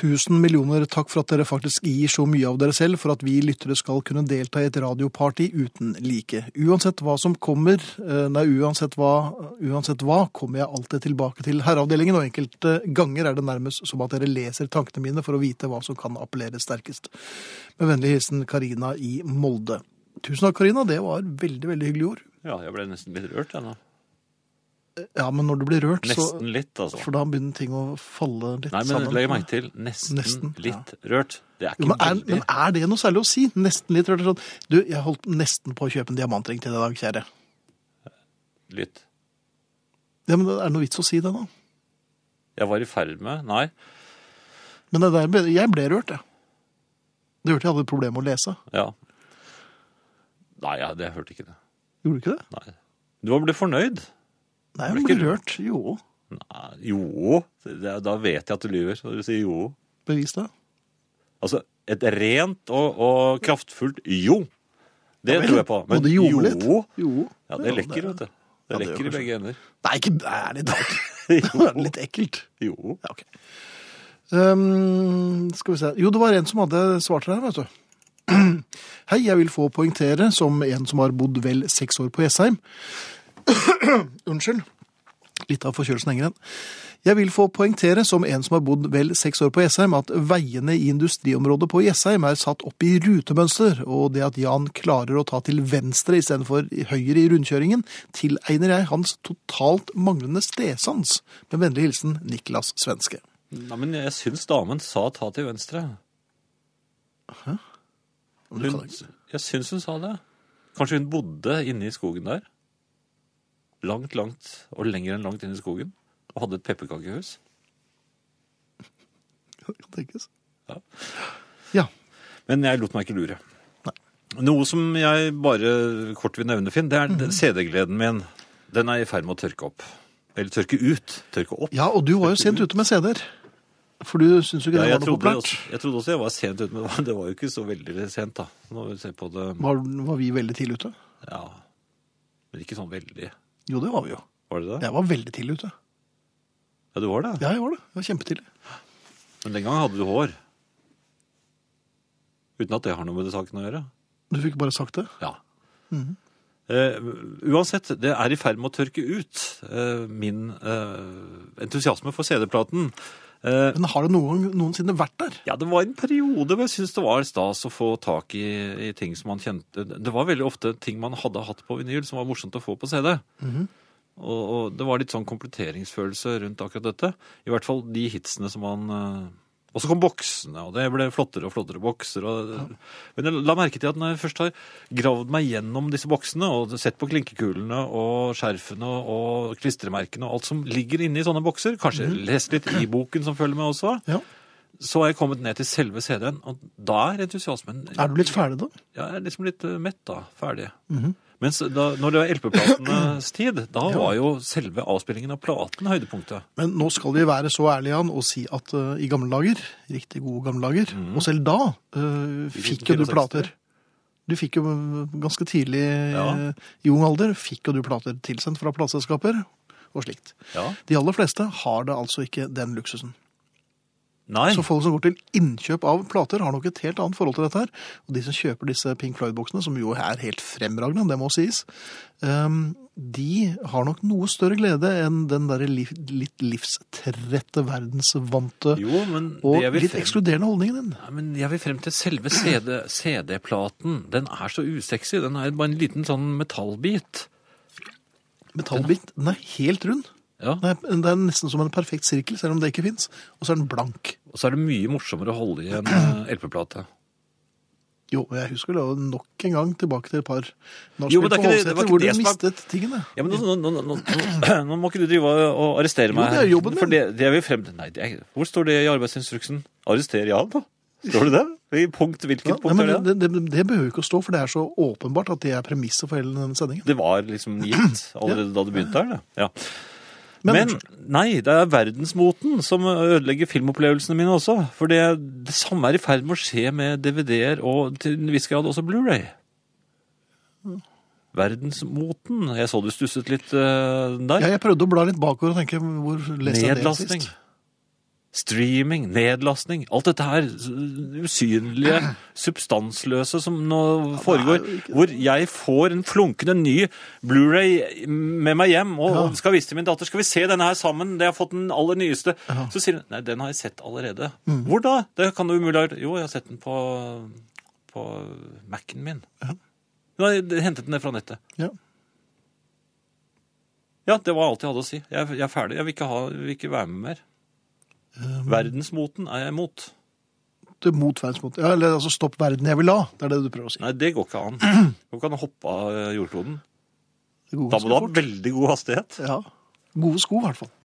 Tusen millioner takk for at dere faktisk gir så mye av dere selv for at vi lyttere skal kunne delta i et radioparty uten like. Uansett hva som kommer, eh, nei, uansett hva, uansett hva, kommer jeg alltid tilbake til herreavdelingen, og enkelte ganger er det nærmest som at dere leser tankene mine for å vite hva som kan appellere sterkest. Med vennlig hilsen Karina i Molde. Tusen takk, Karina. Det var veldig, veldig hyggelige ord. Ja, jeg ble nesten litt rørt, jeg nå. Ja, men når du blir rørt, så Nesten litt, altså. For da begynner ting å falle litt Nei, men sammen. legg merke til nesten, Nesten, litt rørt. Det er Jo, men, er, veldig men er det noe særlig å si? Nesten litt rørt. Sånn. Du, jeg holdt nesten på å kjøpe en diamantring til deg i dag, kjære. litt. Ja, men Er det noe vits å si det, da? Jeg var i ferd med Nei. Men det der, ble- jeg ble rørt, jeg. Det hørte jeg hadde et problem med å lese. Ja. Nei, jeg, det jeg hørte ikke det. Gjorde du ikke det? Nei. Du ble fornøyd? Nei, ikke ble rørt. Jo, Nei, jo. Da vet jeg at du lyver når du sier jo. bevis det. Altså, et rent og, og kraftfullt jo. Det Ja men, tror jeg på. Men jo, jo Jo. Ja, det lekker, vet du. Det Ja, lekker i begge ender. Nei, ikke er det. Det er litt ekkelt. Jo. Ja, ok. Um, skal vi se. Jo, det var en som hadde svart her, vet du. Hei, jeg vil få poengtere som en som har bodd vel seks år på Jessheim. Unnskyld. Litt av forkjølelsen henger igjen. Jeg vil få poengtere som en som har bodd vel seks år på Jessheim, at veiene i industriområdet på Jessheim er satt opp i rutemønster, og det at Jan klarer å ta til venstre istedenfor høyre i rundkjøringen, tilegner jeg hans totalt manglende stedsans. Med vennlig hilsen Niklas Svenske. Nei, men jeg syns damen sa ta til venstre. Hæ? du Hun, jeg syns hun sa det. Kanskje hun bodde inne i skogen der. Langt, langt, og lenger enn langt inn i skogen. Og hadde et pepperkakehus. kan tenkes. Ja. Ja. Men jeg lot meg ikke lure. Nei. Noe som jeg bare kort vil nevne, Finn, det er Mhm. CD-gleden min. Den er i ferd med å tørke opp. Eller tørke ut. Tørke opp. Ja, og du var jo sent ute med CD-er. For du syns jo ikke Ja, det var noe populært. også, jeg trodde også jeg var sent ute, men det var jo ikke så veldig sent, da. Når vi ser på det Var, var vi veldig tidlig ute? Ja. Men ikke sånn veldig. Jo, det var vi jo. Var det det? Jeg var veldig tidlig ute. Ja, du var det. Ja, jeg var det. Jeg var kjempetidlig. Men den gangen hadde du hår. Uten at det har noe med det saken å gjøre. Du fikk bare sagt det. Ja. Eh, uansett, det er i ferd med å tørke ut eh, min eh, entusiasme for CD-platen. Eh, Men har det noen, noensinne vært der? ja, det var en periode hvor jeg syntes det var stas å få tak i, i ting som man kjente. Det var veldig ofte ting man hadde hatt på vinyl som var morsomt å få på CD. og, og det var litt sånn kompletteringsfølelse rundt akkurat dette. I hvert fall de hitsene som man eh, Og så kom boksene, og det ble flottere og flottere bokser. Og, Men jeg la merke til at når jeg først har gravd meg gjennom disse boksene, og sett på klinkekulene og skjerfene og klistremerkene og alt som ligger inne i sånne bokser, kanskje lest litt i boken som følger med også, Ja. så har jeg kommet ned til selve CD-en, og da er entusiasmen Er du litt ferdig, da? ja, jeg er liksom litt eh, mett da, ferdig. Mens da, når det var LP-platenes tid, da var jo selve avspillingen av platen høydepunktet. Men nå skal vi være så ærlige Jan, og si at uh, i gamle dager, riktig gode gamle dager, og selv da uh, fikk jo du plater. Du fikk jo eh, ganske tidlig Ja. i ung alder fikk jo du plater tilsendt fra plateselskaper og slikt. Ja. De aller fleste har det altså ikke den luksusen. Nei, Så folk som går til innkjøp av plater, har nok et helt annet forhold til dette her. Og de som kjøper disse Pink Floyd-boksene, som jo er helt fremragende, det må sies, ehm, de har nok noe større glede enn den der liv, litt livstrette, verdensvante jo, og litt frem, ekskluderende holdningen din. Nei, men jeg vil frem til selve CD CD-platen. Den er så usexy. Den er bare en liten sånn metallbit. Metallbit, den er helt rund. Ja, Den er, det er nesten som en perfekt sirkel, selv om det ikke fins. Og så er den blank. og så er det mye morsommere å holde i en eh, LP-plate. Jo, jeg husker det og nok en gang tilbake til et par nachspiel på det- det Hovseter, hvor du det mistet tingene. Ja, men nå, nå, nå, nå, må ikke du drive og arrestere arrestere Jo, det er jobben min. For det, det er vi frem til Nei, det er, hvor står det i arbeidsinstruksen? Arrester Jan, da? Står det det? I punkt, hvilket Ja, punkt nei, er det? det, det, det behøver ikke å stå, for det er så åpenbart at det er premisset for hele denne sendingen. Det var liksom gitt allerede da du begynte her, det. Ja. Men- Men, nei, det er verdensmoten som ødelegger filmopplevelsene mine også. For det, det samme er i ferd med å skje med DVD-er og til en viss grad også Blu-ray. Verdensmoten. Jeg så du stusset litt uh, der. Ja, jeg prøvde å bla litt bakover og tenke hvor leste jeg det sist? Streaming, nedlastning, alt dette her usynlige, substansløse som nå foregår, hvor jeg får en flunkende ny Blu-ray med meg hjem og Ja. skal vise til min datter, skal vi se denne her sammen, det har fått den aller nyeste. Så sier hun, nei, den har jeg sett allerede. Mm. Hvor da? Det kan du umulig ha gjort. Jo, jeg har sett den på, på Mac-en min. Ja. Har hentet den ned fra nettet. Ja. Ja, det var alt jeg hadde å si. Jeg, jeg er ferdig. Jeg vil ikke, ha, vil ikke være med mer. Um, Verdensmoten er jeg imot. Det mot verdensmoten. Ja, eller altså stopp verden jeg vil ha. Det er det du prøver å si. Nei, det går ikke an. Du kan hoppe av eh, jordkloden. Det går Da ganske må du ha fort. veldig god hastighet. Ja. Gode sko, i hvert fall.